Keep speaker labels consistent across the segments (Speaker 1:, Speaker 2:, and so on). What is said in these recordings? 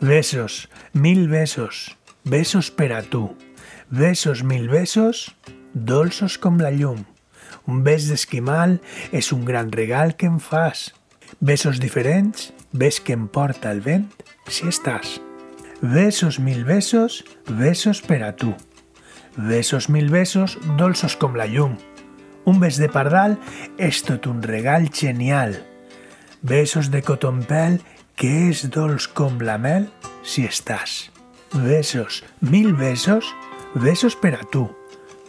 Speaker 1: Besos, mil besos, besos per a tu. Besos, mil besos, dolços com la llum. Un bes d'esquimal és un gran regal que em fas. Besos diferents, ves que em porta el vent si estàs. Besos, mil besos, besos per a tu. Besos, mil besos, dolços com la llum. Un bes de pardal és tot un regal genial. Besos de cotonpel que és dolç com la mel si estàs. Besos, mil besos, besos per a tu.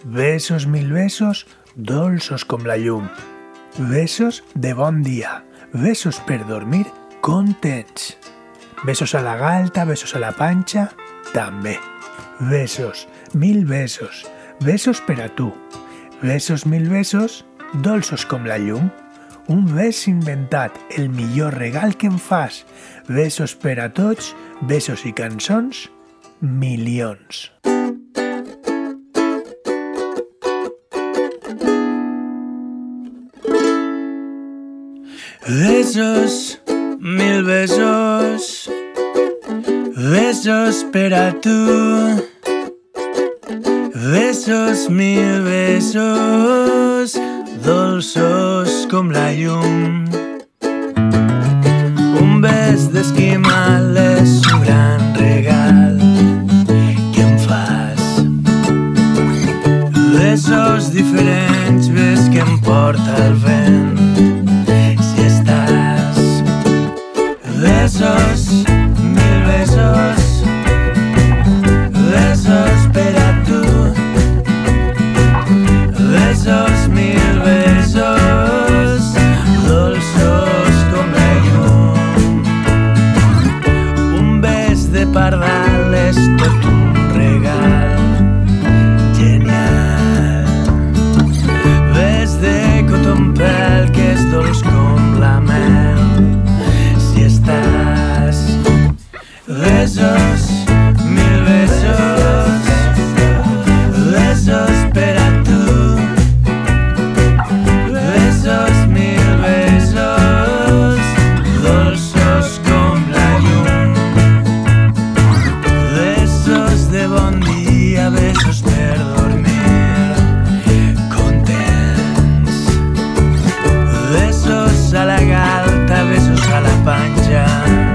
Speaker 1: Besos, mil besos, dolços com la llum. Besos de bon dia, besos per dormir contents. Besos a la galta, besos a la panxa, també. Besos, mil besos, besos per a tu. Besos, mil besos, dolços com la llum. Un bes inventat, el millor regal que em fas. Besos per a tots, besos i cançons, milions.
Speaker 2: Besos, mil besos, besos per a tu. Besos, mil besos, dolços com la llum. Un bes d'esquimal és un gran regal que em fas. Besos diferents, ves que em porta el la